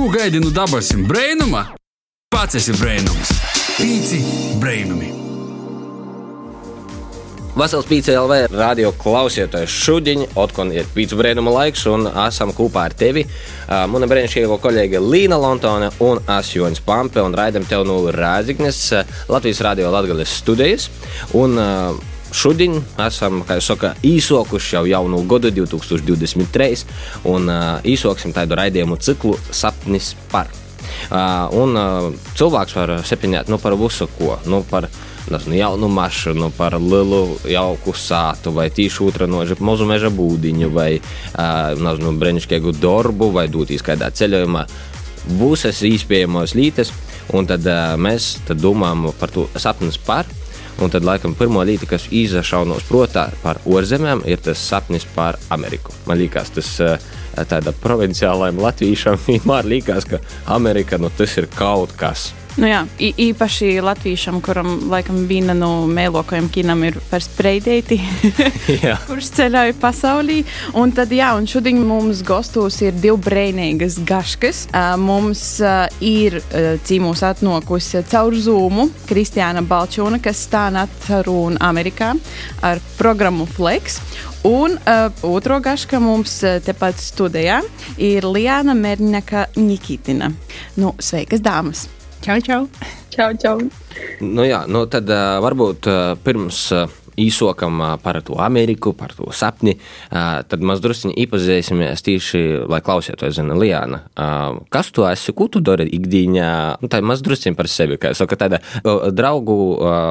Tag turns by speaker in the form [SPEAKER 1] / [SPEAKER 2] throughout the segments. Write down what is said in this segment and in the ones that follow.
[SPEAKER 1] Ko gaidi no dabasim brainuma? Pats esi brainums. Pīci brainumi.
[SPEAKER 2] Vasals Pīcis LV radio klausītājs šodien, otkon ir pīcis brēnuma laiks, un esam kopā ar tevi. Mana brīnišķīgā kolēģe Līna Lontone un es Joņs Pampe, un raidam tev no Rāziknes Latvijas radio Latgales studijas. Un, Šodien esam, saka, īsokuši jau jaunu gadu, 2023, un uh, īsoksim tādu raidījumu ciklu Sapnis par. Uh, un uh, cilvēks var septiņot nu, par visu ko. Nu, par nezinu, jaunu mašīnu, par lielu jauku sātu, vai tīšu utranožu mazu meža būdiņu, vai nezinu, brīnišķīgu darbu, vai doties kādā ceļojumā. Visas iespējamās lietas, un tad mēs tad domājam par to sapnis par. Un tad, laikam, pirmā lieta, kas izašaunos prātā par ārzemēm, ir tas sapnis par Ameriku. Man liekas, tas tāda provinciālajam latviešam vienmēr liekas, ka Amerika nu, tas ir kaut kas.
[SPEAKER 3] Nu jā, īpaši latviešam, kuram laikam viena no mēlokajiem kinam ir par spreidēti, kurš ceļoja pasaulī. Un tad, jā, un šodien mums gastos ir divi brīvīgas gaškas. Mums ir cīmūs atnokusi caur Zoomu Kristiāna Balčūna, kas stāv atruna Amerikā ar programmu Flex. Un uh, otro gašku mums tepat studijā ir Liana Mernaka Nikitina. Nu, sveikas, dāmas!
[SPEAKER 4] Čau, čau!
[SPEAKER 5] Čau, čau.
[SPEAKER 2] Nu, jā, nu tad varbūt pirms īsokam par to Ameriku, par to sapni, tad mēs druskuļi iepazīsimies tieši, lai klausītos, zina, Liana. Uh, kas tu esi, ko tu dari ikdienā? Nu, tā ir maz druskuļi par sevi, kā saka, tāda draugu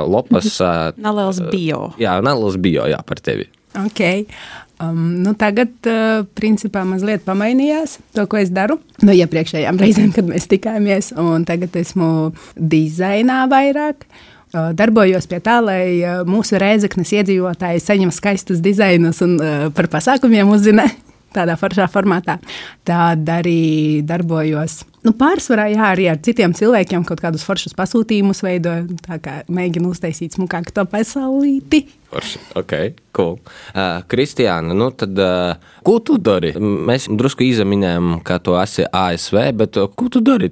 [SPEAKER 2] lopas.
[SPEAKER 3] Neliels bio.
[SPEAKER 2] jā, neliels bio, jā, par tevi.
[SPEAKER 4] Ok. Um, nu tagad, uh, principā, mazliet pamainījās to, ko es daru no iepriekšējām reizēm, kad mēs tikāmies. un Tagad esmu dizainā vairāk. Uh, Darbojos pie tā, lai uh, mūsu rēzaknes iedzīvotāji saņem skaistus dizainus un uh, par pasākumiem uzzina tādā foršā formātā. Tad arī darbojos. Nu, pārsvarā jā, arī ar citiem cilvēkiem kaut kādus foršus pasūtījumus veidoju. Tā kā mēģinu uztaisīt smukāku to pasaulīti.
[SPEAKER 2] Forši. Ok, cool. Uh, Kristiāna, nu tad, uh, ko tu dari? Mēs drusku izminējām, ka tu esi ASV, bet uh, ko tu dari?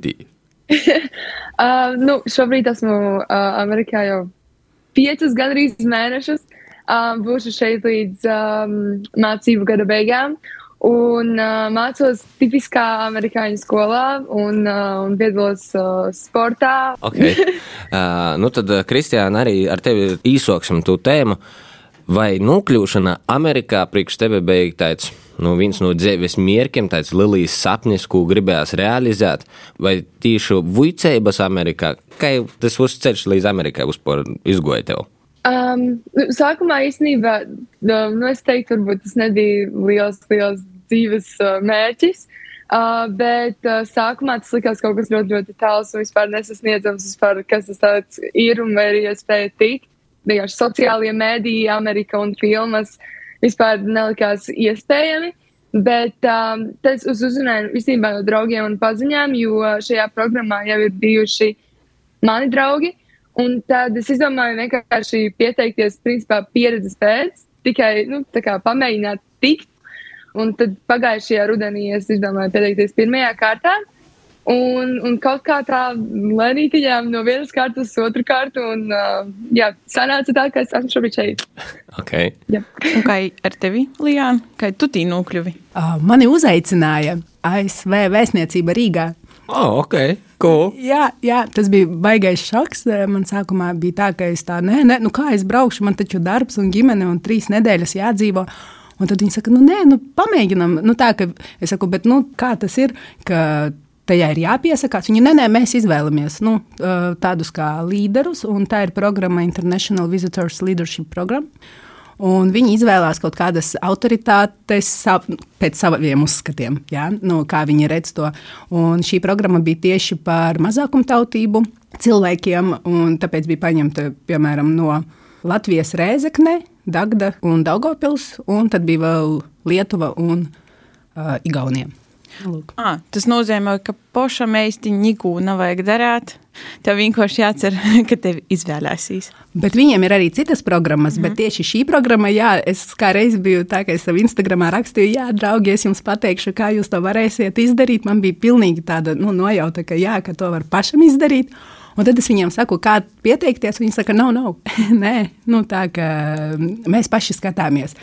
[SPEAKER 5] Uh, nu, šobrīd esmu uh, Amerikā jau piecus gandrīz mēnešus. Uh, būšu šeit līdz um, mācību gada beigām. Un uh, mācos tipiskā amerikāņu skolā un, uh, un piedalos uh, sportā.
[SPEAKER 2] Okay. Uh, nu tad, Kristiāna, arī ar tevi īsoksim to tēmu. Vai nokļūšana Amerikā priekš tevi bija tāds nu, viens no dzīves mērķiem, tāds lielais sapnis, ko gribējās realizēt, vai tieši vicējības Amerikā? Kā tas uz ceļš līdz Amerikai vispār izgoja tev?
[SPEAKER 5] Um, sākumā īstenībā, um, nu, es teiktu, varbūt tas nebija liels, liels dzīves uh, mērķis. Uh, bet uh, sākumā tas likās kaut kas ļoti, ļoti tāls un vispār nesasniedzams, vispār, kas tas ir un vai arī iespēja tikt. Vienkārši sociālie mēdīji, Amerika un filmas vispār nelikās iespējami. Bet um, tas uz uzrunāju īstenībā no draugiem un paziņām, jo šajā programmā jau ir bijuši mani draugi. Un tad es izdomāju vienkārši pieteikties, principā, pieredzes pēc, tikai nu, tā kā pamēģināt tikt. Un tad pagājušajā rudenī es izdomāju pieteikties pirmajā kārtā. Un, un kaut kā tā lēnītiņām no vienas kārtas uz otru kārtu. Un, uh, jā, sanāca tā, ka es esmu šobrīd šeit.
[SPEAKER 2] Okay.
[SPEAKER 5] Jā.
[SPEAKER 3] Un kā ar tevi, Lijāna? Kā tu tī nokļuvi?
[SPEAKER 4] Uh, mani uzaicināja ASV vēstniecība Rīgā.
[SPEAKER 2] Oh, ok, cool.
[SPEAKER 4] Jā, jā, tas bija baisais šoks. Man sākumā bija tā, ka es tā, nē, nē, nu kā es braukšu, man taču darbs un ģimene un trīs nedēļas jādzīvo. Un tad viņi saka, nu nē, nu pamēģinām. Nu, tā, ka es saku, bet nu, kā tas ir? Ka Tajā ir jāpiesakās. Viņi nē, nē, mēs izvēlamies nu, uh, tādus kā līderus, un tā ir programma International Visitors Leadership Program. Un viņi izvēlās kaut kādas autoritātes sav, pēc saviem uzskatiem, ja, nu, kā viņi redz to. Un šī programma bija tieši par mazākumtautību cilvēkiem, un tāpēc bija paņemta piemēram no Latvijas Rēzekne, Dagda un Daugopils, un tad bija vēl Lietuva un uh, Igaunija.
[SPEAKER 3] Ah, tas nozīmē, ka pašam īstenībā neko nevajag darīt. Tev vienkārši jācer, ka tev izvēlēsīs.
[SPEAKER 4] Bet viņiem ir arī citas programmas, mm bet tieši šī programma, jā, es kā reiz biju tā, ka es savā Instagramā rakstīju, jā, draugi, es jums pateikšu, kā jūs to varēsiet izdarīt. Man bija pilnīgi tāda nu, nojauta, ka jā, ka to var pašam izdarīt. Un tad es viņiem saku, kā pieteikties. Viņi saka, nav, nav. Nē, nu, tā kā mēs paši skatāmies.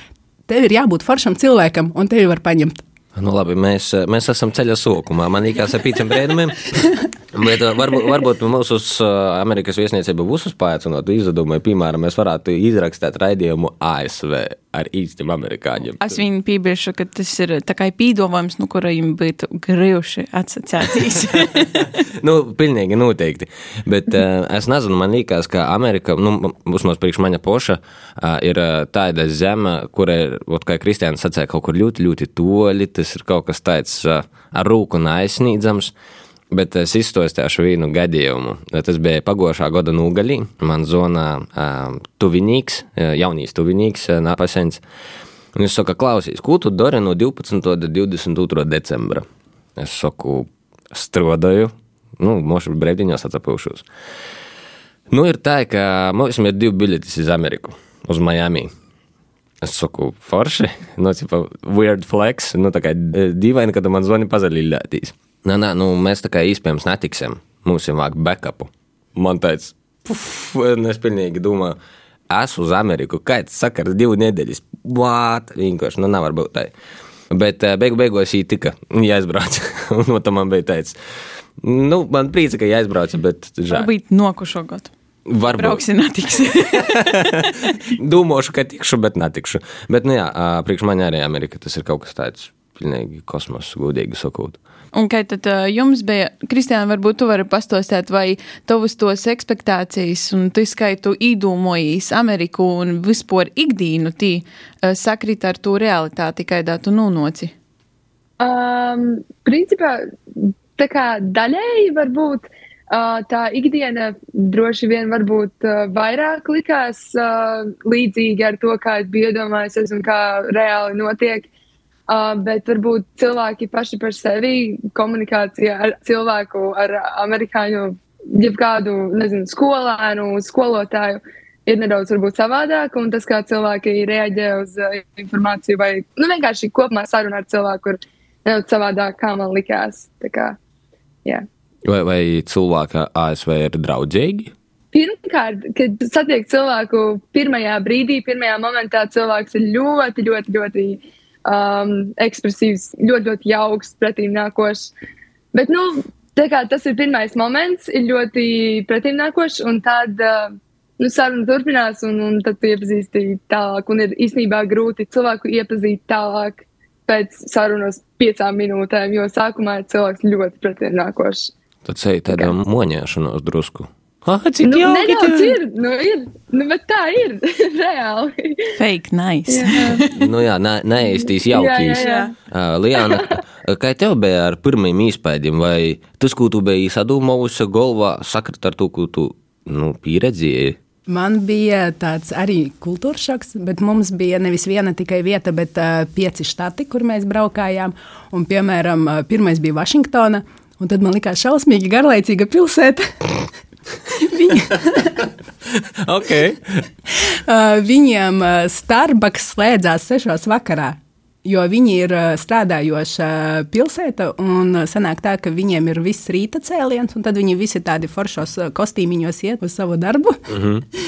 [SPEAKER 4] Tev ir jābūt foršam cilvēkam, un tevi var paņemt.
[SPEAKER 2] Nu, labi, mēs, mēs esam ceļa sokumā. Man liekas, ar pīciem brēnumiem. Bet uh, varbūt, varbūt mūsu uh, Amerikas viesniecība būs uzpācinot izdevumu, piemēram, mēs varētu izrakstīt raidījumu ASV ar īstiem amerikāņiem.
[SPEAKER 3] Es viņu piebilšu, ka tas ir tikai pīdolojums, no kura viņiem būtu grijuši asociācijas.
[SPEAKER 2] nu, pilnīgi noteikti. Bet uh, es nezinu, man liekas, ka Amerika, nu, vismaz priekš maņa poša, uh, ir tāda zeme, kura ir, ot, kā Kristiāns sacīja, kaut kur ļoti, ļoti toļi, tas ir kaut kas tāds uh, ar rūku un aizsnīdzams. Bet es izstāstīšu vienu gadījumu. Tas bija pagājušā gada nogalī. Man zvanīja uh, tuvinīgs, jaunīs tuvinīgs, Napasens. Viņš saka, klausies, ko tu dari no 12. līdz 22. decembra? Es saku, strādāju, nu, mošu brīvdiņos atpūšos. Nu, ir tā, ka mums ir divi biļetes uz Ameriku, uz Miami. Es saku, forši, nu, tipa, weird flex, nu, tā kā dīvaini, kad man zvani pazaļīlētīs. Nē, nē, nu, mēs tā kā iespējams netiksim. Mums ir vajag backupu. Man teica, puf, es pilnīgi domāju, es uz Ameriku, kāds sakars divu nedēļas. Vāt, vienkārši, nu, nevar būt tā. Bet beigu beigās viņa tika jāizbrauc. Un no tam man bija teicis, nu, man priecā, ka jāizbrauc, bet žēl.
[SPEAKER 3] Varbūt nokušo gadu.
[SPEAKER 2] Varbūt.
[SPEAKER 3] Brauksi, netiksi.
[SPEAKER 2] Domāšu, ka tikšu, bet netikšu. Bet, nu jā, priekš man arī Amerika tas ir kaut kas tāds pilnīgi kosmos, godīgi sakot.
[SPEAKER 3] Un kā tad uh, jums bija, Kristiāna, varbūt tu vari pastostēt, vai tavas tos ekspektācijas, un tu skaitu īdūmojīs Ameriku un vispār ikdīnu tī uh, sakrit ar to realitāti, kādā tu nūnoci?
[SPEAKER 5] Um, principā, tā kā daļēji varbūt uh, tā ikdiena droši vien varbūt uh, vairāk likās uh, līdzīgi ar to, kā es biju iedomājies un kā reāli notiek. Uh, bet varbūt cilvēki paši par sevi komunikācijā ar cilvēku, ar amerikāņu, jebkādu, nezinu, skolēnu, skolotāju ir nedaudz varbūt savādāk, un tas, kā cilvēki reaģē uz uh, informāciju, vai nu, vienkārši kopumā saruna ar cilvēku ir nedaudz savādāk, kā man likās. Kā, yeah.
[SPEAKER 2] Vai, vai cilvēki ASV ir draudzīgi?
[SPEAKER 5] Pirmkārt, kad satiek cilvēku pirmajā brīdī, pirmajā momentā, cilvēks ir ļoti, ļoti, ļoti um, ekspresīvs, ļoti, ļoti jauks, pretīm nākošs. Bet, nu, kā tas ir pirmais moments, ir ļoti pretīm nākošs, un tad uh, nu, saruna turpinās, un, un tad tu iepazīsti tālāk. Un ir īstenībā grūti cilvēku iepazīt tālāk pēc sarunas piecām minūtēm, jo sākumā ir cilvēks ļoti pretīm nākošs.
[SPEAKER 2] Tad ceļ tādā moņēšanos drusku. Ah, cik
[SPEAKER 5] Nu,
[SPEAKER 2] jauki
[SPEAKER 5] nedaudz ir, nu, ir, nu, bet tā ir reāli.
[SPEAKER 3] Fake nice.
[SPEAKER 5] Jā.
[SPEAKER 2] Nu jā, ne, neēstīs jaukīs.
[SPEAKER 5] Jā, jā,
[SPEAKER 2] Uh, Liana, kā tev bija ar pirmajiem īspējiem, vai tas, ko tu biji sadomājusi galvā, sakrit ar to, ko tu nu, pieredzēji?
[SPEAKER 4] Man bija tāds arī kultūras šoks, bet mums bija nevis viena tikai vieta, bet uh, pieci štati, kur mēs braukājām. Un, piemēram, pirmais bija Vašingtona, un tad man likās šausmīgi garlaicīga pilsēta. Viņa,
[SPEAKER 2] Okay.
[SPEAKER 4] uh, viņiem uh, Starbucks slēdzās sešos vakarā. Jo viņi ir uh, strādājoša pilsēta, un uh, sanāk tā, ka viņiem ir viss rīta cēliens, un tad viņi visi tādi foršos uh, kostīmiņos iet uz savu darbu. Mm -hmm.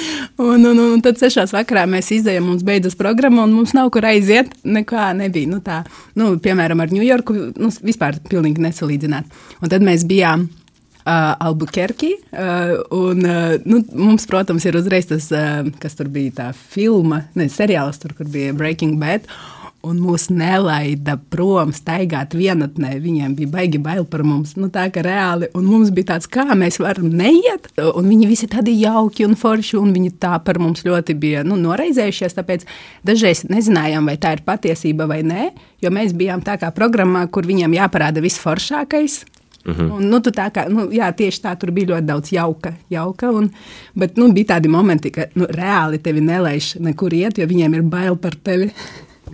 [SPEAKER 4] un, un, un tad sešās vakarā mēs izējām, mums beidzas programma, un mums nav kur aiziet. Nekā nebija. Nu, tā, nu, piemēram, ar Ņujorku nu, vispār pilnīgi nesalīdzināt. Un tad mēs bijām. Uh, Albuquerque. Uh, un, uh, nu, mums, protams, ir uzreiz tas, kas tur bija tā filma, ne seriāls, tur, kur bija Breaking Bad. Un mūs nelaida prom, staigāt vienatnē. Viņiem bija baigi bail par mums. Nu, tā kā reāli. Un mums bija tāds, kā mēs varam neiet. Un viņi visi tādi jauki un forši. Un viņi tā par mums ļoti bija nu, noraizējušies. Tāpēc dažreiz nezinājām, vai tā ir patiesība vai nē. Jo mēs bijām tā kā programmā, kur viņiem jāparāda viss Mhm. Un, nu, tā kā, nu, jā, tieši tā, tur bija ļoti daudz jauka. jauka un, bet nu, bija tādi momenti, ka nu, reāli tevi nelaiž nekur iet, jo viņiem ir bail par tevi.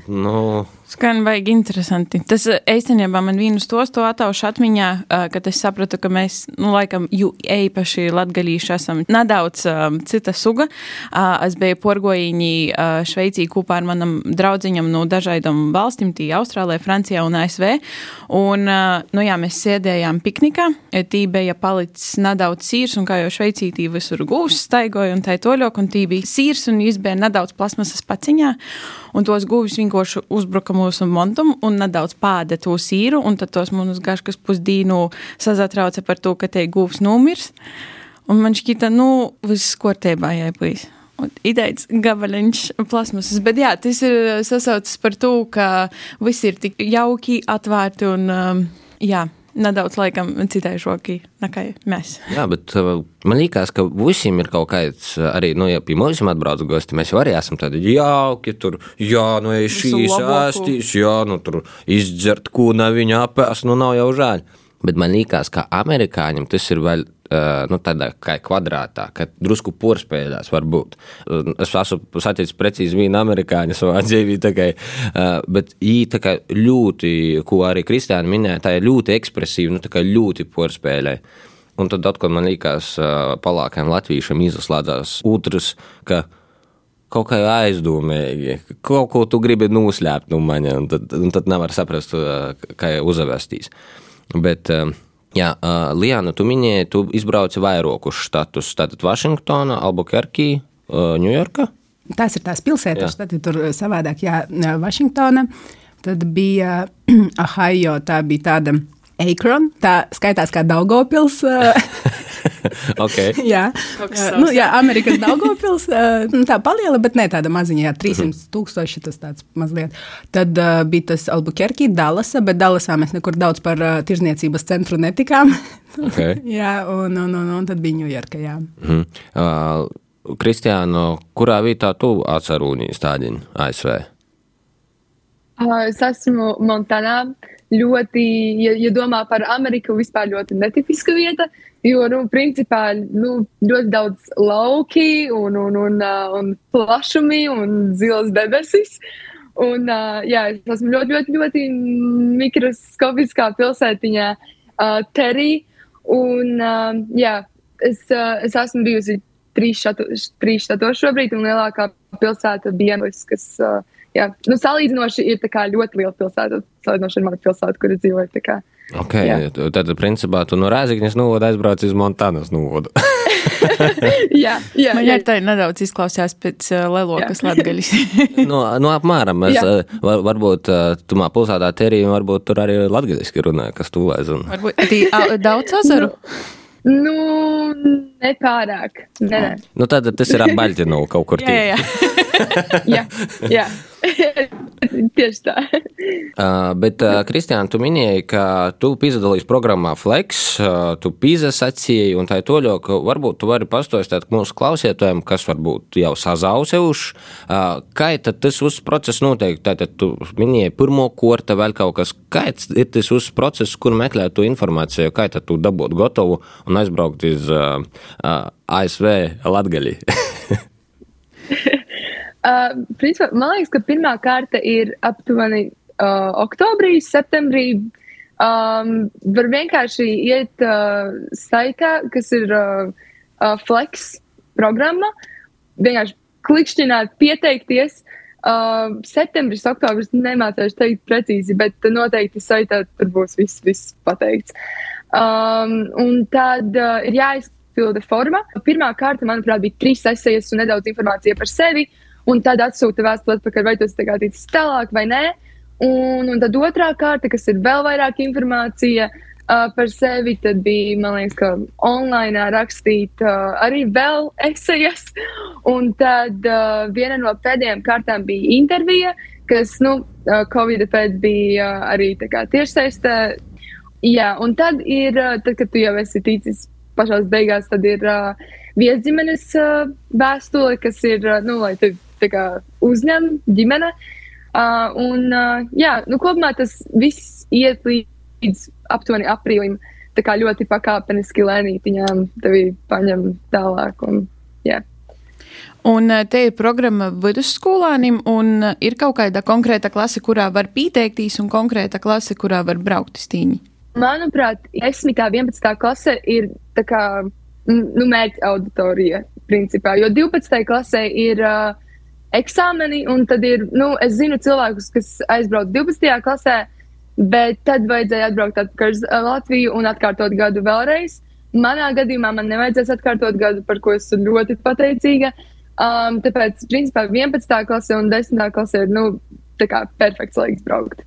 [SPEAKER 2] Nu,
[SPEAKER 3] Skan vajag interesanti. Tas eh, īstenībā man vīnu tos to ataušu atmiņā, eh, kad es sapratu, ka mēs, nu, laikam, ju īpaši latgalīši esam nedaudz um, cita suga. Uh, es biju porgojiņī uh, Šveicī kopā ar manam draudziņam no dažādām valstīm, tī Austrālijā, Francijā un ASV. Un, uh, nu jā, mēs sēdējām piknikā, tī bija palicis nedaudz sīrs, un kā jau Šveicī tī visur gūs staigoja un tā toļok, un tī bija sīrs, un viņš bija nedaudz plasmasas paciņā, un tos gūvis vienkārši uzbruka mūsu montam un nedaudz pāda to sīru, un tad tos manus gaškas pusdīnu sazatrauca par to, ka te gūvs nomirs. Un man šķita, nu, viss kārtībā jābūt. Idejas gabaliņš plasmasas, bet jā, tas ir sasaucis par to, ka viss ir tik jauki, atvērti un um, jā nedaudz laikam citai šokī nekā mēs.
[SPEAKER 2] Jā, bet uh, man liekas, ka visiem ir kaut kāds uh, arī, nu, ja pie mums atbrauc gosti, mēs jau arī esam tādi jauki, tur, jā, nu, ja šīs āstīs, jā, nu, tur izdzert kūna viņa apēs, nu, nav jau žēl. Bet man liekas, ka amerikāņiem tas ir vēl nu, tādā kā kvadrātā, ka drusku porspēļās var būt. Es esmu saticis precīzi vienu amerikāņu savā dzīvī, kā, bet viņi tā kā ļoti, ko arī Kristiāna minēja, tā ir ļoti ekspresīva, nu, kā ļoti porspēļai. Un tad atkal man liekas, palākajam latviešam izslēdzās otrs, ka kaut kā aizdomīgi, kaut ko tu gribi noslēpt no manis, un tad, un tad nevar saprast, kā uzvestīs. Bet uh, Jā, uh, Liana, tu minēji, tu izbrauci vairākus štatus. Tātad Vašingtona, Albuquerque, uh, Ņujorka.
[SPEAKER 4] Tās ir tās pilsētas, tad tur savādāk, jā, Vašingtona. Tad bija Ohio, tā bija tāda Akron, tā skaitās kā Daugopils.
[SPEAKER 2] okay.
[SPEAKER 4] jā, nu, jā, Amerikas Daugopils, nu, tā paliela, bet ne tāda maziņa, jā, 300 mhm. tūkstoši tas tāds mazliet. Tad uh, bija tas Albuquerque, Dallasa, bet Dallasā mēs nekur daudz par uh, tirzniecības centru netikām.
[SPEAKER 2] okay.
[SPEAKER 4] jā, un, un, un, un tad bija Ņujorka, jā.
[SPEAKER 2] Mm uh, Kristiāno, kurā vietā tu atcerūnīs tādiņu ASV?
[SPEAKER 5] Uh, es esmu Montanā. Ļoti, ja, ja domā par Ameriku, vispār ļoti netipiska vieta. Jo, nu, principā, nu, ļoti daudz lauki un, un, un, uh, un plašumi un zilas debesis. Un, uh, jā, es esmu ļoti, ļoti, ļoti mikroskopiskā pilsētiņā, uh, Terī. Un, uh, jā, es, es esmu bijusi trīs, štatos šobrīd, un lielākā pilsēta bija Dienvis, kas, uh, jā, nu, salīdzinoši ir ļoti liela pilsēta, salīdzinoši ar manu pilsētu, kur es dzīvoju.
[SPEAKER 2] Okay, jā. tad, principā, tu no Rēzaknes novoda aizbrauc uz Montānas novodu.
[SPEAKER 5] jā, jā,
[SPEAKER 3] Man jā. tā nedaudz izklausās pēc uh, lelokas latgaļas.
[SPEAKER 2] no, no apmēram, mēs, uh, var, varbūt uh, tumā pilsētā terī, varbūt tur arī latgaļiski runāja, kas tūlēs. Un...
[SPEAKER 3] Varbūt tī, a, daudz azaru?
[SPEAKER 5] Nu, nepārāk. Nē, nē.
[SPEAKER 2] Nu, tad tas ir ap Baļķinu kaut kur.
[SPEAKER 5] jā, jā. jā, jā. Tieši tā.
[SPEAKER 2] uh, bet, uh, Kristiāna, tu minēji, ka tu piedalījies programmā Flex, uh, tu pīzasacīji un tā ir toļo, ka varbūt tu vari pastostāt mūsu klausītājiem, kas varbūt jau sazauseuši. Uh, kā tad tas uz process notiek? Tātad tu minēji pirmo korta vēl kaut kas. Kāds ir tas uz process, kur meklēt to informāciju, kā tad tu dabūt gotovu un aizbraukt uz uh, uh, ASV Latgali?
[SPEAKER 5] Uh, principā, man liekas, ka pirmā kārta ir aptuveni uh, oktobrī, septembrī. Um, var vienkārši iet uh, saitā, kas ir uh, uh, Flex programma, vienkārši klikšķināt, pieteikties. Uh, septembris, oktobris nemācīšu teikt precīzi, bet noteikti saitā tur būs viss, viss pateikts. Um, un tad uh, ir jāizpilda forma. Pirmā kārta, manuprāt, bija trīs esejas un nedaudz informācija par sevi. Uh, un tad atsūta vēstuli atpakaļ, vai tas ir ticis tālāk vai nē. Un, un tad otrā kārta, kas ir vēl vairāk informācija uh, par sevi, tad bija, man liekas, ka online rakstīt uh, arī vēl esejas. Un tad uh, viena no pēdējām kārtām bija intervija, kas, nu, uh, Covid pēc bija uh, arī tiešsaistē. Jā, un tad ir, uh, tad, kad tu jau esi ticis pašās beigās, tad ir uh, viesģimenes uh, vēstule, kas ir, uh, nu, lai tevi kā, uzņem ģimene. Uh, un, uh, jā, nu, kopumā tas viss iet līdz aptuveni aprīlim. Tā kā ļoti pakāpeniski lēnītiņām tevi paņem tālāk. Un, jā.
[SPEAKER 3] Un uh, te ir programma vidusskolānim, un uh, ir kaut kāda konkrēta klase, kurā var pieteikties, un konkrēta klase, kurā var braukt stīņi.
[SPEAKER 5] Manuprāt, 10. un 11. klase ir tā kā nu, mērķa auditorija, principā, jo 12. klasē ir uh, eksāmeni, un tad ir, nu, es zinu cilvēkus, kas aizbrauc 12. klasē, bet tad vajadzēja atbraukt atpakaļ uz Latviju un atkārtot gadu vēlreiz. Manā gadījumā man nevajadzēs atkārtot gadu, par ko esmu ļoti pateicīga. Um, tāpēc, principā, 11. klase un 10. klase ir, nu, perfekts laiks braukt.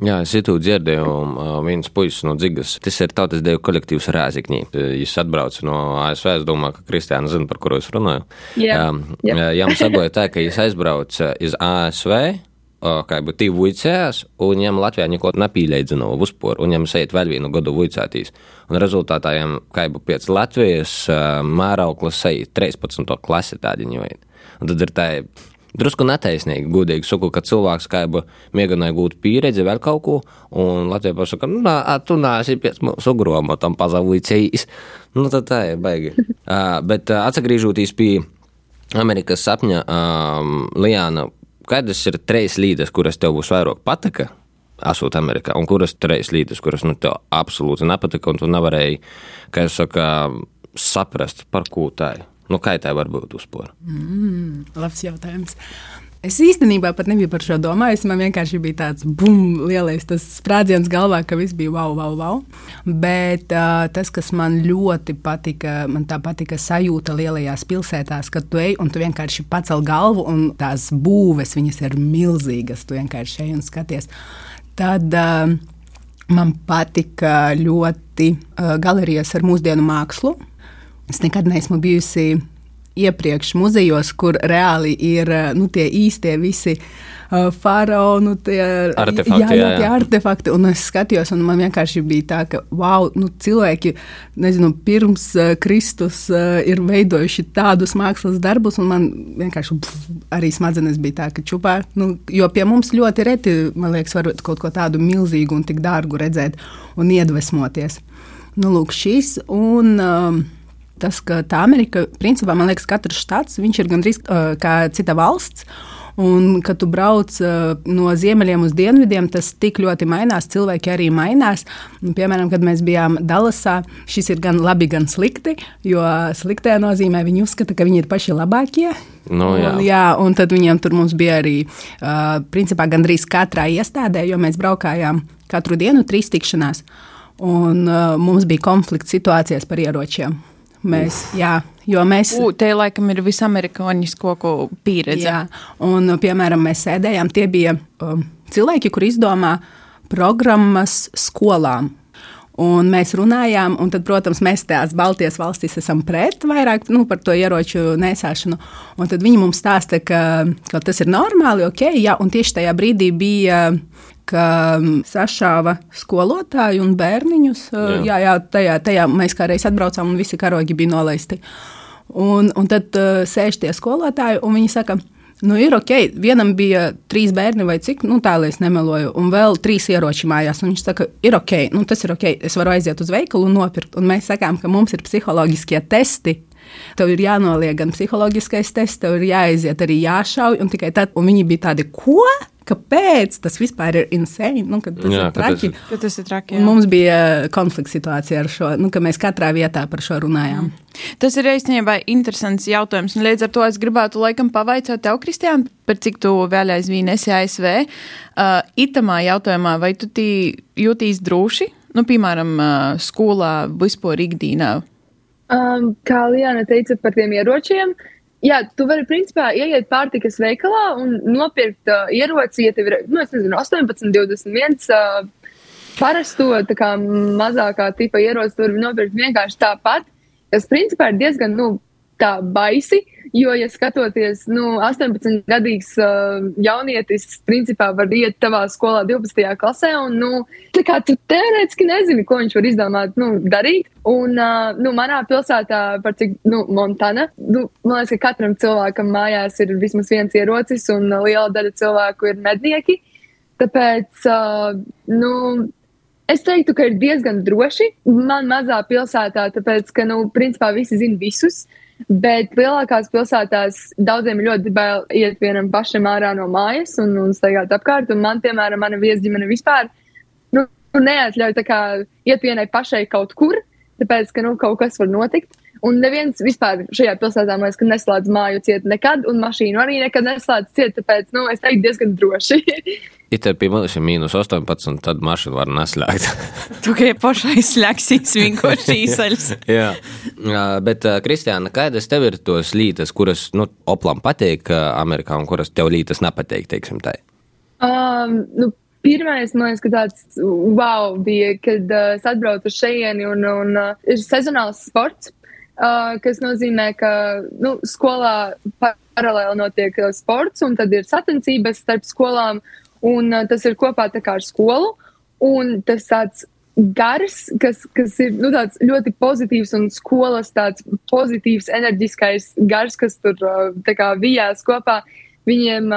[SPEAKER 2] Jā, es itu dzirdēju, uh, viens puisis no Dzigas, tas ir tautas deju kolektīvs Rēzikņī. Viņš atbrauc no ASV, es domāju, ka Kristiāna zina, par kuru es runāju.
[SPEAKER 5] Jā,
[SPEAKER 2] um,
[SPEAKER 5] jā.
[SPEAKER 2] jā mums sagoja tā, ka viņš aizbrauc iz ASV, kā jau tīvi vuicējās, un viņam Latvijā neko nepīļēdza no uzporu, un viņam sēt vēl vienu gadu vuicētīs. Un rezultātā viņam, kā jau pēc Latvijas, mērauklas sēt 13. klasi tādi ņoja. Un tad ir tā drusku netaisnīgi, godīgi saku, ka cilvēks kā jau mēģināja gūt pieredzi vēl kaut ko, un Latvijā pasaka, nu, nā, tu nāsi pēc mūsu gromotam pazavīcējis. Nu, tad tā ir baigi. uh, bet uh, atsagrīžoties pie Amerikas sapņa, um, Lijāna, kādas ir trīs līdes, kuras tev būs vairāk patika? Esot Amerikā, un kuras trīs līdes, kuras nu, tev absolūti nepatika, un tu nevarēji, kā jau saka, saprast, par ko tā ir. Nu, kā tā var būt uzpūra?
[SPEAKER 4] Mm, labs jautājums. Es īstenībā pat nebiju par šo domājis. Man vienkārši bija tāds bum, lielais sprādziens galvā, ka viss bija wow, wow, wow. Bet uh, tas, kas man ļoti patika, man tā patika sajūta lielajās pilsētās, kad tu ej un tu vienkārši pacel galvu, un tās būves, viņas ir milzīgas. Tu vienkārši ej un skaties. Tad uh, man patika ļoti uh, galerijas ar mūsdienu mākslu. Es nekad neesmu bijusi iepriekš muzejos, kur reāli ir nu, tie īstie visi uh, faraonu
[SPEAKER 2] artefakti. Jā, jā,
[SPEAKER 4] jā. Tie artefakti. Un es skatījos, un man vienkārši bija tā, ka wow, nu, cilvēki nezinu, pirms uh, Kristus uh, ir veidojuši tādus mākslas darbus, un man vienkārši pff, arī smadzenes bija tā, ka čupā. Nu, jo pie mums ļoti reti, man liekas, var kaut ko tādu milzīgu un tik dārgu redzēt un iedvesmoties. Nu, lūk, šis. Un, um, tas, ka tā Amerika, principā, man liekas, katrs štats ir gandrīz uh, kā cita valsts. Un, kad tu brauc uh, no ziemeļiem uz dienvidiem, tas tik ļoti mainās. Cilvēki arī mainās. Un, piemēram, kad mēs bijām Dallasā, šis ir gan labi, gan slikti. Jo sliktā nozīmē viņi uzskata, ka viņi ir paši labākie.
[SPEAKER 2] Nu, jā.
[SPEAKER 4] un, jā, un tad viņiem tur bija arī, uh, principā, gandrīz katrā iestādē, jo mēs braukājām katru dienu trīs tikšanās. Un uh, mums bija konflikts situācijas par ieročiem. Mēs, jā, jo mēs.
[SPEAKER 3] U, te laikam ir visamerikāņu pieredze.
[SPEAKER 4] Jā, un, piemēram, mēs sēdējām, tie bija um, cilvēki, kur izdomā programmas skolām. Un mēs runājām, un tad, protams, mēs tās Baltijas valstīs esam pret vairāk nu, par to ieroču nesāšanu. Un tad viņi mums stāsta, ka, ka tas ir normāli, ok, jā, un tieši tajā brīdī bija ka sašāva skolotāju un bērniņus. Jā, jā, jā tajā, tajā mēs kā reiz atbraucām, un visi karogi bija nolaisti. Un, un tad uh, sēž tie skolotāji, un viņi saka, Nu, ir ok, vienam bija trīs bērni vai cik, nu tā lai es nemeloju, un vēl trīs ieroči mājās. Viņš saka, ir ok, nu tas ir ok, es varu aiziet uz veikalu un nopirkt. Un mēs sakām, ka mums ir psiholoģiskie testi. Tev ir jānoliek gan psiholoģiskais tests, tev ir jāaiziet arī jāšauj, un tikai tad, un viņi bija tādi, ko? Kāpēc tas vispār ir insane. Nu, tas, jā, ir traki.
[SPEAKER 3] Tas, ir... tas ir traki. Jā.
[SPEAKER 4] Mums bija konflikts situācija ar šo, nu, ka mēs katrā vietā par šo runājām. Mm.
[SPEAKER 3] Tas ir īstenībā interesants jautājums. Līdz ar to es gribētu laikam pavaicāt tev, Kristiāna, par cik tu vēl aizvien esi ASV. Uh, itamā jautājumā, vai tu jūties droši, nu, piemēram, uh, skolā, vispār ikdienā?
[SPEAKER 5] Um, kā Liana teica par tiem ieročiem, uh, Jā, tu vari principā ieiet pārtikas veikalā un nopirkt uh, ieroci, ja tev ir, nu, nezinu, 18, 21. Uh, parasto kā, mazākā tipa ieroci, tu vari nopirkt vienkārši tāpat. Tas principā ir diezgan nu, baisi. Jo, ja skatoties, nu, 18-gadīgs uh, jaunietis, principā var iet tavā skolā 12. klasē, un, nu, tu teorētiski nezini, ko viņš var izdomāt, nu, darīt. Un, uh, nu, manā pilsētā, par cik, nu, Montana, nu, man liekas, ka katram cilvēkam mājās ir vismaz viens ierocis, un liela daļa cilvēku ir mednieki. Tāpēc, uh, nu, Es teiktu, ka ir diezgan droši. Man mazā pilsētā, tāpēc, ka, nu, principā visi zina visus. Bet lielākās pilsētās daudziem ļoti bail iet vienam pašam ārā no mājas un, un staigāt apkārt. Un man, piemēram, mana viesģimene vispār nu, neatļauj kā iet vienai pašai kaut kur, tāpēc, ka nu, kaut kas var notikt. Un neviens vispār šajā pilsētā, man liekas, neslēdz māju ciet nekad, un mašīnu arī nekad neslēdz ciet, tāpēc, nu, es teiktu, diezgan droši.
[SPEAKER 2] Ja te pie ir mīnus 18, tad mašīna var neslēgt.
[SPEAKER 3] tu kā pašai slēgsīs vienkārši īsaļas.
[SPEAKER 2] Jā, bet, Kristiāna, kādas tev ir tos lītas, kuras, nu, oplam patīk Amerikā un kuras tev lītas nepatīk, teiksim tā?
[SPEAKER 5] Um, nu, Pirmais, man liekas, ka tāds wow bija, kad uh, es atbraucu uz šejieni un, un uh, ir sezonāls sports. Uh, kas nozīmē, ka nu, skolā paralēli notiek sports, un tad ir sacensības starp skolām, un uh, tas ir kopā ar skolu. Un tas tāds gars, kas, kas ir nu, ļoti pozitīvs, un skolas tāds pozitīvs, enerģiskais gars, kas tur kā, vijās kopā. Viņiem,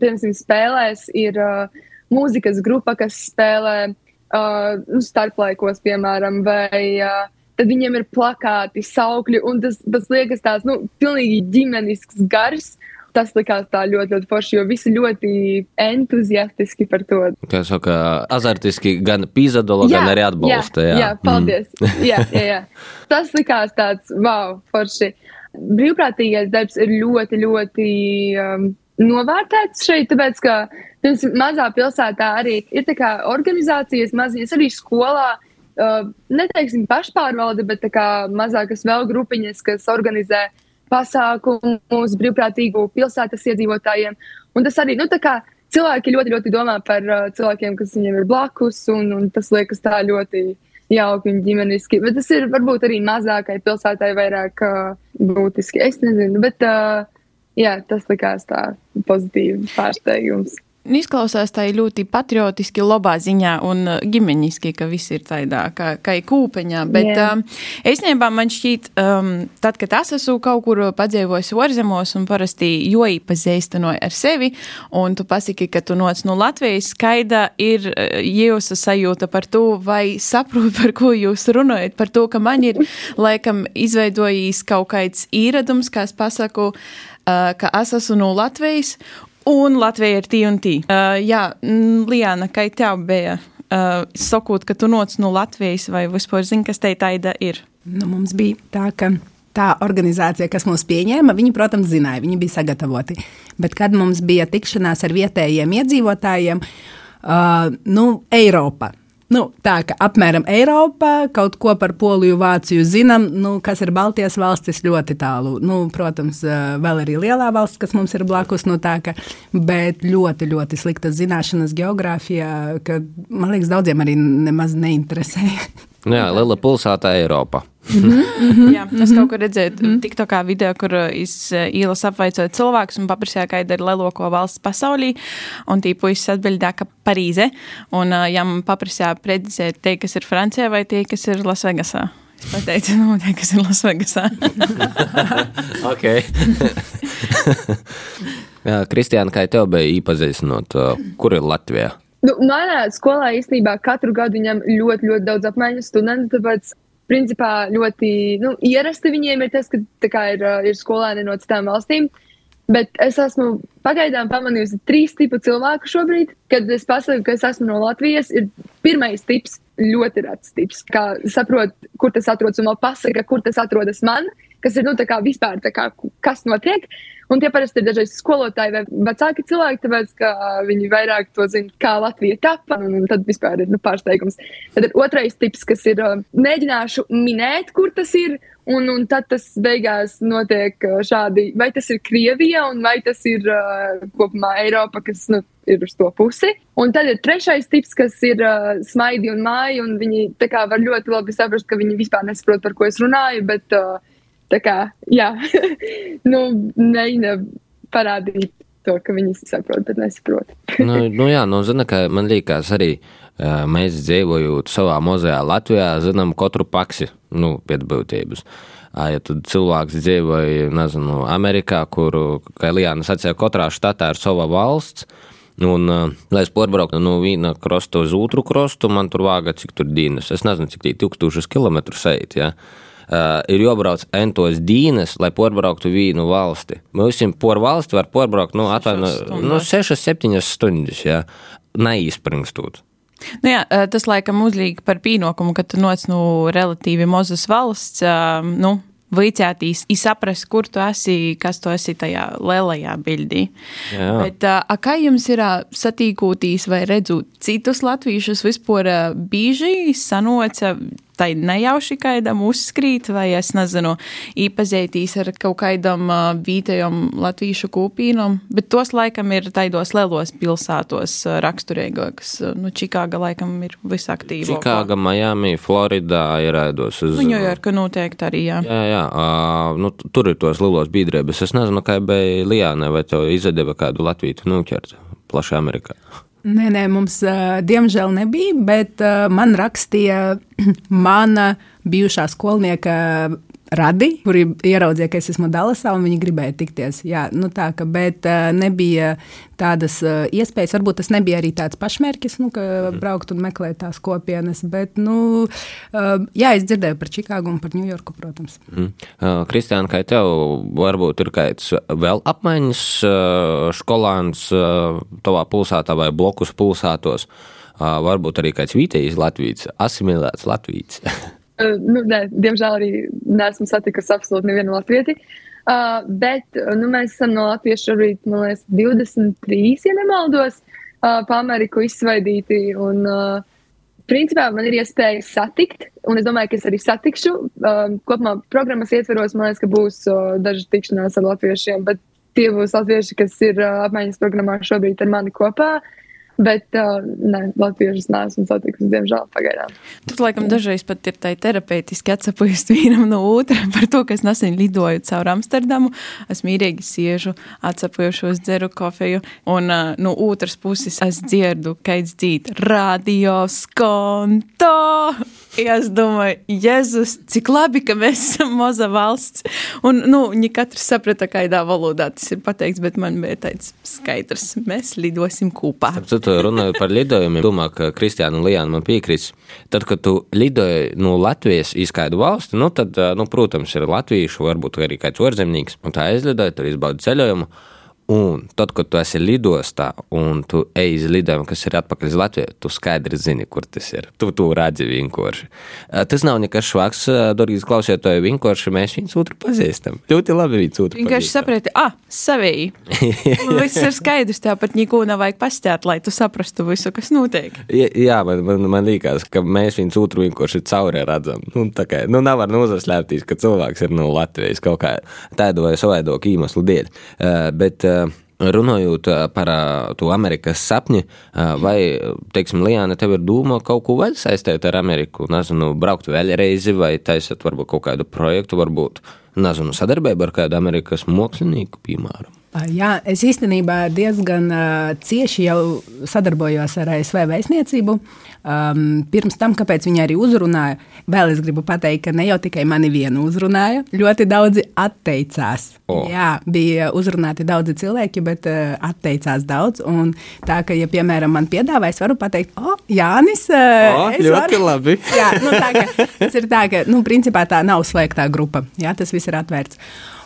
[SPEAKER 5] piemēram, spēlēs ir mūzikas grupa, kas spēlē nu, starplaikos, piemēram, vai tad viņiem ir plakāti, saukļi, un tas, tas liekas tāds, nu, pilnīgi ģimenisks gars. Tas likās tā ļoti, ļoti forši, jo visi ļoti entuziastiski par to.
[SPEAKER 2] Kā saka, azartiski gan pīzadolo, gan arī atbalsta.
[SPEAKER 5] Jā, jā, jā paldies. Mm. jā, jā, jā. Tas likās tāds, wow, forši. Brīvprātīgais darbs ir ļoti, ļoti um, novērtēts šeit, tāpēc, ka pirms mazā pilsētā arī ir tā kā organizācijas maziņas, arī skolā uh, neteiksim pašpārvalde, bet mazākas vēl grupiņas, kas organizē pasākumus brīvprātīgu pilsētas iedzīvotājiem. Un tas arī, nu, tā kā cilvēki ļoti, ļoti domā par uh, cilvēkiem, kas viņiem ir blakus, un, un tas liekas tā ļoti jauki un ģimeniski. Bet tas ir varbūt arī mazākai pilsētai vairāk uh, būtiski. Es nezinu, bet uh, jā, tas likās tā pozitīvi pārsteigums.
[SPEAKER 3] Izklausās tā ļoti patriotiski, labā ziņā un uh, ģimeņiski, ka viss ir tādā kā, kā kūpeņā. Bet yeah. um, īstenībā man šķiet, um, tad, kad es esmu kaut kur padzīvojis orzemos un parasti jo īpazīstinoju ar sevi, un tu pasaki, ka tu noc no Latvijas, skaida ir uh, jūsu sajūta par to, vai saprot, par ko jūs runājat, par to, ka man ir laikam izveidojis kaut kāds īradums, kā es pasaku, uh, ka es esmu no Latvijas, Un Latvija ir tī. Uh, jā, Lijāna, kā tev bija uh, sakot, ka tu noc no Latvijas vai vispār zini, kas te taida ir?
[SPEAKER 4] Nu, mums bija tā, ka tā organizācija, kas mūs pieņēma, viņi, protams, zināja, viņi bija sagatavoti. Bet kad mums bija tikšanās ar vietējiem iedzīvotājiem, uh, nu, Eiropa, Nu, tā kā apmēram Eiropā kaut ko par Poliju, Vāciju zinām, nu, kas ir Baltijas valstis ļoti tālu. Nu, protams, vēl arī lielā valsts, kas mums ir blakus, nu, tā, ka, bet ļoti, ļoti sliktas zināšanas geogrāfijā, ka man liekas, daudziem arī nemaz neinteresē.
[SPEAKER 2] Nu jā, liela pilsēta Eiropā.
[SPEAKER 3] Mm -hmm. Jā, es kaut kur redzēju, mm -hmm. TikTokā video, kur es ielas apvaicoju cilvēkus un paprasīju, kāda ir lielāko valsts pasaulī. Un tī puisis atbildēja, ka Parīze. Un, ja man paprasīja precizēt, tie, kas ir Francijā vai tie, kas ir Lasvegasā. Es pateicu, nu, tie, kas ir Lasvegasā.
[SPEAKER 2] ok. Kristiāna, kā tev bija īpazīstinot, kur ir Latvija?
[SPEAKER 5] Nu, manā skolā īstenībā katru gadu viņam ļoti, ļoti daudz apmaiņas studentu, tāpēc principā ļoti nu, ierasti viņiem ir tas, ka kā, ir, ir skolēni no citām valstīm. Bet es esmu pagaidām pamanījusi trīs tipu cilvēku šobrīd. Kad es pasaku, ka es esmu no Latvijas, ir pirmais tips, ļoti rets tips. Kā saprot, kur tas atrodas, un vēl pasaka, kur tas atrodas man, kas ir nu, vispār, kā, kas notiek. Un tie parasti ir dažreiz skolotāji vai vecāki cilvēki, tāpēc ka viņi vairāk to zina, kā Latvija tapa. Un, tad vispār ir nu, pārsteigums. Tad ir otrais tips, kas ir mēģināšu minēt, kur tas ir. Un, un tad tas beigās notiek šādi, vai tas ir Krievija, vai tas ir uh, kopumā Eiropa, kas nu, ir uz to pusi. Un tad ir trešais tips, kas ir uh, smaidi un māji, un viņi var ļoti labi saprast, ka viņi vispār nesaprot, par ko es runāju. Bet, uh, Tā kā, jā, nu, mēģina parādīt to, ka viņi saprot, bet nesaprot.
[SPEAKER 2] nu, nu jā, nu, zina, ka man liekas arī, mēs dzīvojot savā mozajā Latvijā, zinām katru paksi, nu, pēc būtības. Ja tad cilvēks dzīvoja, nezinu, Amerikā, kur, kā Lijāna sacīja, katrā štatā ir sava valsts, Un, uh, lai es pārbrauktu no viena krasta uz otru krastu, man tur vāga cik tur dienas. Es nezinu, cik tie tūkstošus kilometrus eit. Ja? uh, ir jābrauc entos dīnes, lai porbrauktu vienu valsti. Mums por valsti var porbraukt, nu, atvaino, nu, 6-7 stundas, jā, neizspringstot.
[SPEAKER 3] Nu jā, tas laikam uzlīk par pienākumu, ka tu noc no nu, relatīvi mazas valsts. Nu, Vicētīs, izsaprast, kur tu esi, kas tu esi tajā lielajā bildī. Jā. Bet, a, kā jums ir satīkūtīs vai redzot citus latviešus vispār bieži sanoca tai nejauši kādam uzskrīt, vai es nezinu, īpazīstīs ar kaut kādam vietējam latviešu kūpīnam, bet tos laikam ir taidos lielos pilsētos raksturīgākas. Nu, Čikāga laikam ir visaktīvākā.
[SPEAKER 2] Čikāga, Miami, Floridā ir aidos uz.
[SPEAKER 3] Nu, Ņujorka noteikti arī, jā.
[SPEAKER 2] Jā, jā, uh, nu, tur ir tos lielos biedrības. Es nezinu, kā bija Lijāne, vai tev izdeva kādu Latviju noķert plaši Amerikā.
[SPEAKER 4] Nē, nē, mums diemžēl nebija, bet man rakstīja mana bijušā skolnieka radi, kuri ieraudzīja, ka es esmu Dallasā, un viņi gribēja tikties. Jā, nu tā, ka, bet uh, nebija tādas uh, iespējas. Varbūt tas nebija arī tāds pašmērķis, nu, ka mm. braukt un meklēt tās kopienas. Bet, nu, uh, jā, es dzirdēju par Čikāgu un par Ņujorku, protams.
[SPEAKER 2] Mm. Kristiāna, kā tev varbūt ir kāds vēl apmaiņas skolāns tavā pilsētā vai blokus pilsētos? Varbūt arī kāds vietējais Latvijas, asimilēts Latvijas.
[SPEAKER 5] Uh, nu, nē, diemžēl arī neesmu satikusi absolūti nevienu latvieti. Uh, bet nu, mēs esam no Latvijas šobrīd, man liekas, 23, ja nemaldos, uh, pa Ameriku izsvaidīti. Un, uh, principā man ir iespēja satikt, un es domāju, ka es arī satikšu. Uh, kopumā programmas ietveros, man liekas, ka būs uh, dažas tikšanās ar latviešiem, bet tie būs latvieši, kas ir uh, apmaiņas programmā šobrīd ar mani kopā. Bet uh, ne, latviešus neesmu satikusi, diemžēl, pagaidām.
[SPEAKER 3] Tur, laikam, dažreiz pat ir tā terapeitiski atsapojis vienam no otra par to, ka es nesen lidoju caur Amsterdamu. Es mīrīgi siežu, atsapojošos, dzeru kofeju, un uh, no otras puses es dzirdu, ka dzīvoju radio skonto. Es domāju, Jēzus, cik labi, ka mēs esam maza valsts. Un, nu, viņi katrs saprata, kādā valodā tas ir pateikts, bet man bija tāds skaidrs, mēs lidosim kopā.
[SPEAKER 2] Citu, runājot par lidojumiem, domāju, ka Kristiāna un Lijāna man piekrīs. Tad, kad tu lidoji no Latvijas uz kādu valsti, nu, tad, nu, protams, ir latviešu, varbūt arī kāds orzemnieks, un tā aizlidoja, tur izbaudi ceļojumu. Un tad, kad tu esi lidostā un tu ej uz lidojumu, kas ir atpakaļ uz Latviju, tu skaidri zini, kur tas ir. Tu to redzi vienkārši. Tas nav nekas švaks, dārgais klausītāji, vienkārši mēs viņus otru pazīstam. Ļoti labi viņus otru.
[SPEAKER 3] Vienkārši saprati, ah, savīgi. Viss ir skaidrs, tāpat neko nav vajag pastāt, lai tu saprastu visu, kas notiek.
[SPEAKER 2] Jā, man, man, man liekas, ka mēs viņus otru vienkārši cauri redzam. Nu, tā kā, nu, nav var nozaslēptīs, ka cilvēks ir no Latvijas kaut kā tādu vai savaidoku iemeslu dēļ. Uh, bet, uh, Runājot par to Amerikas sapni, vai, teiksim, Lijāna, tev ir doma kaut ko vēl saistīt ar Ameriku? Nezinu, braukt vēlreiz, vai taisat varbūt kaut kādu projektu, varbūt, nezinu, sadarbību ar kādu Amerikas mākslinieku, piemēram.
[SPEAKER 4] Jā, es īstenībā diezgan uh, cieši sadarbojos ar ASV vēstniecību. Um, pirms tam, kāpēc viņi arī uzrunāja, vēl es gribu pateikt, ka ne jau tikai mani vienu uzrunāja, ļoti daudzi atteicās. Oh. Jā, bija uzrunāti daudzi cilvēki, bet uh, atteicās daudz. Un tā, ka, ja, piemēram, man piedāvā, es varu pateikt, o, oh, Jānis, uh,
[SPEAKER 2] oh, ļoti varu. labi.
[SPEAKER 4] jā, nu, tā, ka, tas ir tā, ka, nu, principā tā nav slēgtā grupa. Jā, tas viss ir atvērts.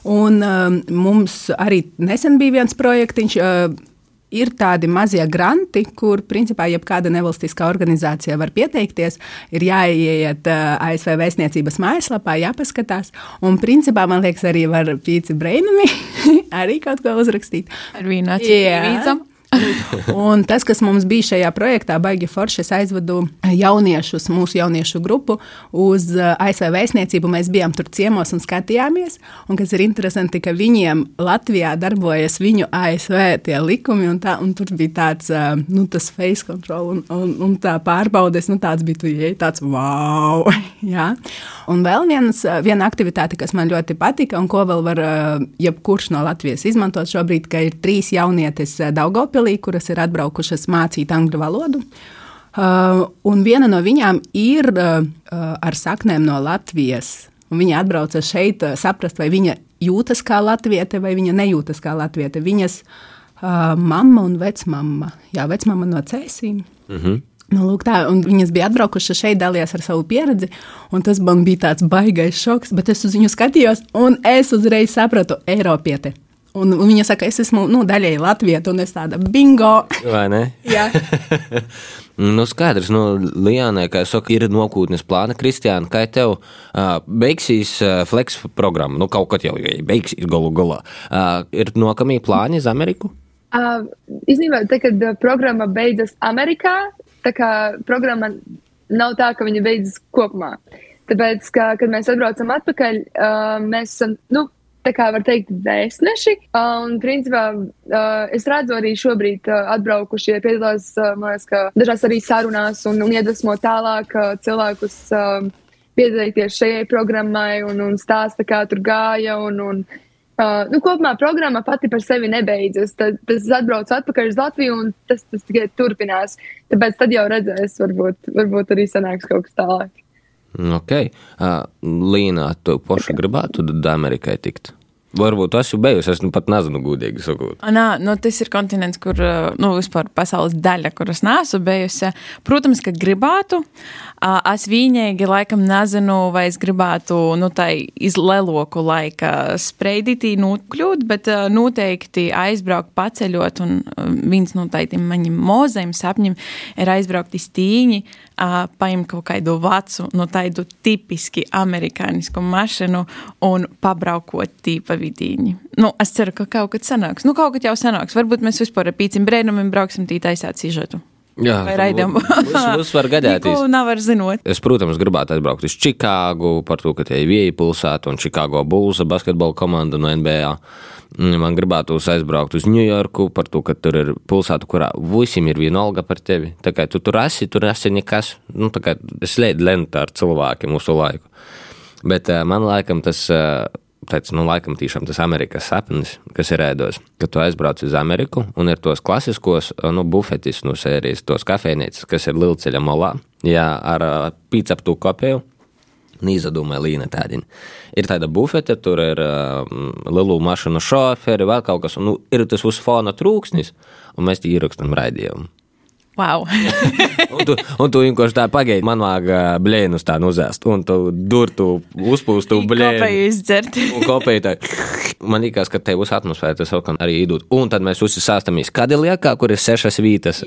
[SPEAKER 4] Un um, mums arī nesen bija viens projektiņš. Uh, ir tādi mazie granti, kur principā jebkāda nevalstiskā organizācija var pieteikties. Ir jāieiet uh, ASV vēstniecības mājaslapā, jāpaskatās. Un principā man liekas, arī var pīci brainami arī kaut ko uzrakstīt.
[SPEAKER 3] Ar vīnu acīm.
[SPEAKER 4] un tas, kas mums bija šajā projektā, baigi forši, es aizvedu jauniešus, mūsu jauniešu grupu uz uh, ASV vēstniecību. Mēs bijām tur ciemos un skatījāmies. Un kas ir interesanti, ka viņiem Latvijā darbojas viņu ASV tie likumi, un, tā, un tur bija tāds, uh, nu, face control un, un, un tā pārbaudes, nu, tāds bija, tu ieej, tāds wow! Jā. Un vēl viens, viena aktivitāte, kas man ļoti patika, un ko vēl var jebkurš no Latvijas izmantot šobrīd, ka ir trīs jaunietes Daugopilī, Bībelī, kuras ir atbraukušas mācīt angļu valodu. Uh, un viena no viņām ir uh, ar saknēm no Latvijas. Un viņa atbrauca šeit, uh, saprast, vai viņa jūtas kā latviete, vai viņa nejūtas kā latviete. Viņas uh, mamma un vecmāma, jā, vecmāma no cēsīm.
[SPEAKER 2] Mm -hmm.
[SPEAKER 4] Nu, lūk, tā, un viņas bija atbraukušas šeit, dalījās ar savu pieredzi. Tas man bija tāds baisais šoks, bet es uz viņu skatījos, un es uzreiz sapratu, Eiropieti. Un, un viņa saka, es esmu nu, daļēji Latvijas, un es tāda bingo.
[SPEAKER 2] Vai ne?
[SPEAKER 4] Jā.
[SPEAKER 2] nu, skaidrs, nu, Lijānai, kā jau saka, ir nokūtnes plāna. Kristiāna, kā tev uh, beigsies uh, flex programma, nu, kaut kad jau ja beigsies galu galā, uh, ir nokamī plāni uz Ameriku?
[SPEAKER 5] Uh, Īstenībā, kad programma beidzas Amerikā, tā kā programma nav tā, ka viņa beidzas kopumā. Tāpēc, ka, kad mēs atbraucam atpakaļ, uh, mēs esam, nu, tā kā var teikt, vēstneši. Un, principā, es redzu arī šobrīd atbraukušie piedalās, man liekas, ka dažās arī sarunās un, un iedvesmo tālāk cilvēkus piedalīties šajai programmai un, un stāsta, kā tur gāja. Un, un, Uh, nu, kopumā programma pati par sevi nebeidzas. Tad, tas atbrauc atpakaļ uz Latviju, un tas, tas tikai turpinās. Tāpēc tad jau redzēs, varbūt, varbūt arī sanāks kaut kas tālāk.
[SPEAKER 2] Ok. Uh, Līnā, tu paši okay. gribētu Amerikai tikt? Varbūt esmu bijusi, es nu pat nezinu, gudīgi sakot.
[SPEAKER 3] Nā, nu, tas ir kontinents, kur, nu, vispār pasaules daļa, kuras neesmu bijusi. Protams, ka gribētu. Es vienīgi laikam nezinu, vai es gribētu, nu, tai izleloku laika spreidītī nokļūt, bet noteikti aizbraukt paceļot, un viens no tādiem maniem mozēm sapņiem ir aizbraukt iz tīņi uh, paņemt kaut kādu vecu, no tādu tipiski amerikānisku mašīnu un pabraukot tīpa vidīņi. Nu, es ceru, ka kaut kad sanāks. Nu, kaut kad jau sanāks. Varbūt mēs vispār ar pīcim brēnumiem brauksim tī taisāt sižetu.
[SPEAKER 2] Jā, raidām. Tas var gadīties.
[SPEAKER 3] Nav var zinot.
[SPEAKER 2] Es, protams, gribētu aizbraukt uz Čikāgu par to, ka tie ir vieja pilsēta un Čikāgo Bulls basketbola komanda no NBA. Man gribētos aizbraukt uz Ņujorku par to, ka tur ir pilsēta, kurā visiem ir viena alga par tevi. Tā kā tu tur esi, tur esi nekas. Nu, tā kā es lēdu lentā ar cilvēkiem mūsu laiku. Bet uh, man laikam tas, tāds, nu, laikam tiešām tas Amerikas sapnis, kas ir ēdos, ka tu aizbrauc uz Ameriku un ir tos klasiskos, nu, bufetis no sērijas, tos kafejnīcas, kas ir Lilceļa malā, jā, ar uh, pīceptu kopēju Neizdomāja Līna tādiņa. Ir tāda bufete, tur ir uh, lielu mašīnu šoferi, vēl kaut kas, un nu, ir tas uz fona trūksnis, un mēs tie ierakstām raidījumu.
[SPEAKER 3] Wow.
[SPEAKER 2] un, tu, un tu vienkārši tā pagaidi, man vajag blēnus tā nuzēst, un tu durtu, uzpūstu blēnu.
[SPEAKER 3] Kopēju izdzert.
[SPEAKER 2] un kopēju tā. Man liekas, ka te būs atmosfēra, tas vēl arī idūt. Un tad mēs uzsāstamies Kadiljākā, kur ir sešas vītas.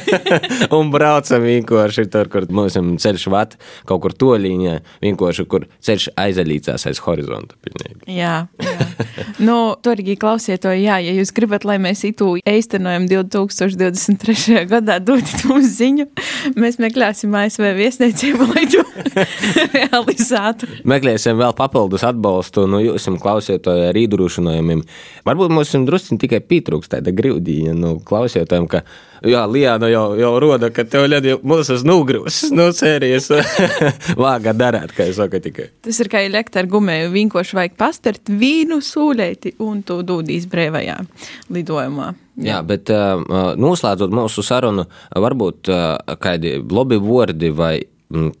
[SPEAKER 2] un braucam vienkārši tur, kur mums ir ceļš vat, kaut kur toļīņā, vienkārši, kur ceļš aizaļīcās aiz horizonta. Pilnīgi.
[SPEAKER 3] Jā, jā. nu, Torgi, klausiet to, jā, ja jūs gribat, lai mēs itu eistenojam 2023. gadā, vārdā dodiet mums ziņu. Mēs meklēsim ASV viesnīcību, lai to realizētu.
[SPEAKER 2] Meklēsim vēl papildus atbalstu no nu, jūsu klausītāju ar īdrošinājumiem. Varbūt mums drusku tikai pietrūkst tāda grūdīņa no nu, klausītājiem, ka Jā, Lijāna jau, jau roda, ka tev ļoti mūzas nogrūs no sērijas vāga darēt, kā es saku tikai.
[SPEAKER 3] Tas ir kā elektra gumēju, vienkārši vajag pastart vīnu sūlēti un tu dūdīs brēvajā lidojumā.
[SPEAKER 2] Jā, bet noslēdzot mūsu sarunu, varbūt kādi lobby vārdi vai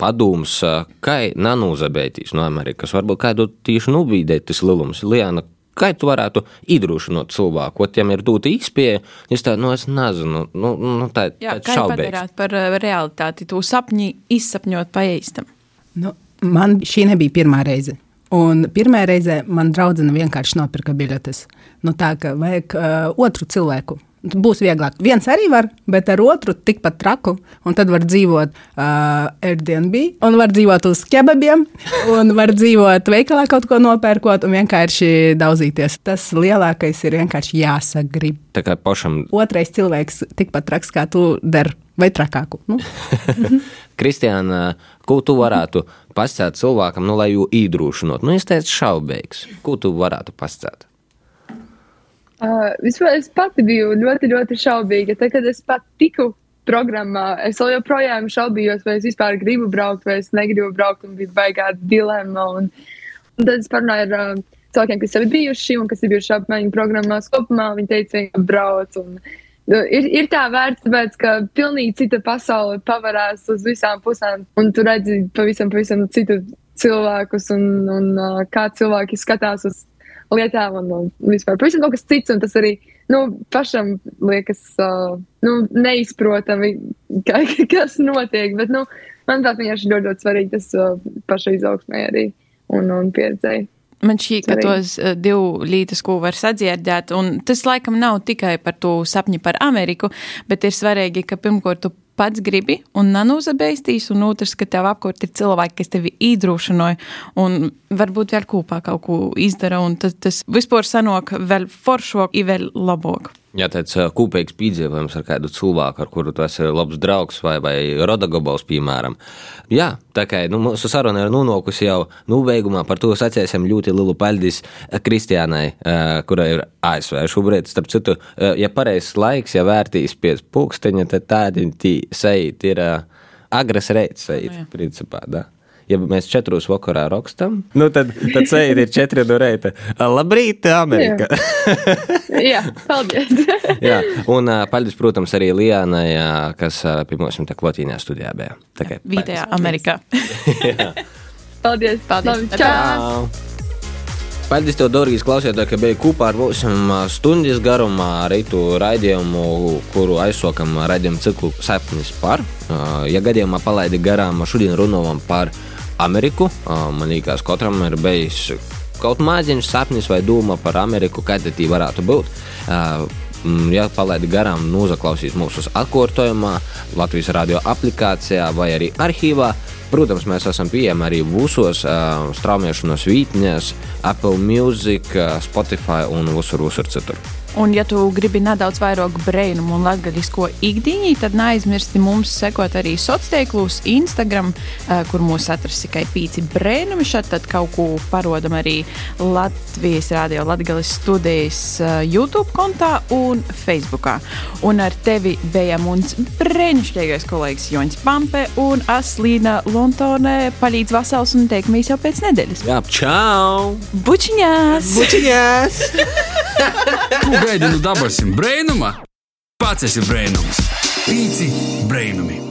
[SPEAKER 2] padoms, kā nanūzabētīs no Amerikas, varbūt kādu tieši nubīdēt tas lielums. Lijāna, Kā tu varētu iedrošināt cilvēku, ko tiem ir dota izpēja? Es tādu, nu, es nezinu, nu, nu tā ir
[SPEAKER 3] šaubīga. par realitāti, tu sapņi izsapņot pa īstam.
[SPEAKER 4] Nu, man šī nebija pirmā reize. Un pirmā reize man draudzene vienkārši nopirka biļetes. Nu, tā kā vajag uh, otru cilvēku Būs vieglāk. Viens arī var, bet ar otru tikpat traku. Un tad var dzīvot uh, Airbnb, un var dzīvot uz kebabiem, un var dzīvot veikalā kaut ko nopērkot un vienkārši daudzīties. Tas lielākais ir vienkārši jāsagrib.
[SPEAKER 2] Tā kā pašam.
[SPEAKER 4] Otrais cilvēks tikpat traks kā tu der. Vai trakāku? Nu?
[SPEAKER 2] Kristiāna, ko tu varētu pastāstīt cilvēkam, nu, lai viņu iedrošinātu? Nu, es teicu, šaubīgs. Ko tu varētu pastāstīt?
[SPEAKER 5] Uh, vispār es pati biju ļoti, ļoti šaubīga. Tad, kad es pat tiku programmā, es joprojām šaubījos, vai es vispār gribu braukt, vai es negribu braukt, un bija baigā dilemma. Un, un tad es parunāju ar uh, cilvēkiem, kas jau ir bijuši un kas ir bijuši apmaiņu programmās kopumā. Viņi teica, ka brauc. Un, uh, Ir, ir tā vērts, tāpēc, ka pilnīgi cita pasaule pavarās uz visām pusēm, un tu redzi pavisam, pavisam citu cilvēkus, un, un kā cilvēki skatās uz lietām un, un vispār pavisam kaut kas cits. Tas arī nu, pašam liekas uh, nu, neizprotami, ka, kas notiek. Bet, nu, manuprāt, vienkārši ļoti, ļoti svarīgi tas uh, pašai izaugsmē arī un, un pieredzēji.
[SPEAKER 3] Man šķiet, ka tos divus līdzekļus, ko var sadzirdēt, un tas laikam nav tikai par to sapņu par Ameriku, bet ir svarīgi, ka pirmkārt tu pats gribi un nanūzabeistīs, un otrs, ka tev apkārt ir cilvēki, kas tevi iedrošinoja un varbūt vēl kopā kaut ko izdara, un tas, tas vispār sanāk vēl foršāk, vēl labāk.
[SPEAKER 2] Ja tāds kopīgs piedzīvojums ar kādu cilvēku, ar kuru tu esi labs draugs vai, vai rodagabals, piemēram. Jā, tā kā nu, mūsu saruna ir nonākusi jau nobeigumā, par to sacēsim ļoti lielu paldies Kristiānai, kura ir ASV šobrīd. Starp citu, ja pareizs laiks, ja vērtīs pēc pulksteņa, tad tādi sajūt ir uh, agres reits sajūt, principā, da ja mēs četrus vakarā rakstam, nu tad, tad sēž ir četri no reita. Labrīt, Amerika!
[SPEAKER 5] Jā, Jā paldies!
[SPEAKER 2] Jā, un paldies, protams, arī Lijānai, kas pie mums tā klotīnā studijā bija.
[SPEAKER 3] Vītajā Amerikā.
[SPEAKER 5] paldies! Paldies! Labi, čau!
[SPEAKER 2] Paldies, tev, Dārgijas klausītāji, ka biji kopā ar mums stundas garumā rītu raidījumu, kuru aizsākam raidījumu ciklu Sapnis par. Ja gadījumā palaidi garām, šodien runājam par Ameriku. Man liekas, katram ir bijis kaut maziņš sapnis vai doma par Ameriku, kāda tā varētu būt. Ja palaidi garām, noklausīs mūsu atkārtojumā, Latvijas radio aplikācijā vai arī arhīvā. Protams, mēs esam pieejami arī visos uh, straumēšanas vītņēs, Apple Music, Spotify un visur, visur citur.
[SPEAKER 3] Un, ja tu gribi nedaudz vairāk brīnumu un latgaļisko ikdiņu, tad neaizmirsti mums sekot arī sociālos tīklos, Instagram, kur mūs atrast tikai pīci brīnumi. Šeit tad kaut ko parodam arī Latvijas Rādio Latgaļas studijas YouTube kontā un Facebookā. Un ar tevi bija mums brīnišķīgais kolēģis Joņs Pampe un Aslīna Lontonē palīdz vasals un teikamies jau pēc nedēļas.
[SPEAKER 2] Jā, čau!
[SPEAKER 3] Bučiņās!
[SPEAKER 2] Bučiņās!
[SPEAKER 1] Gaidi no dabasim brēnuma? Pats esi brēnums. Pīci brēnumi.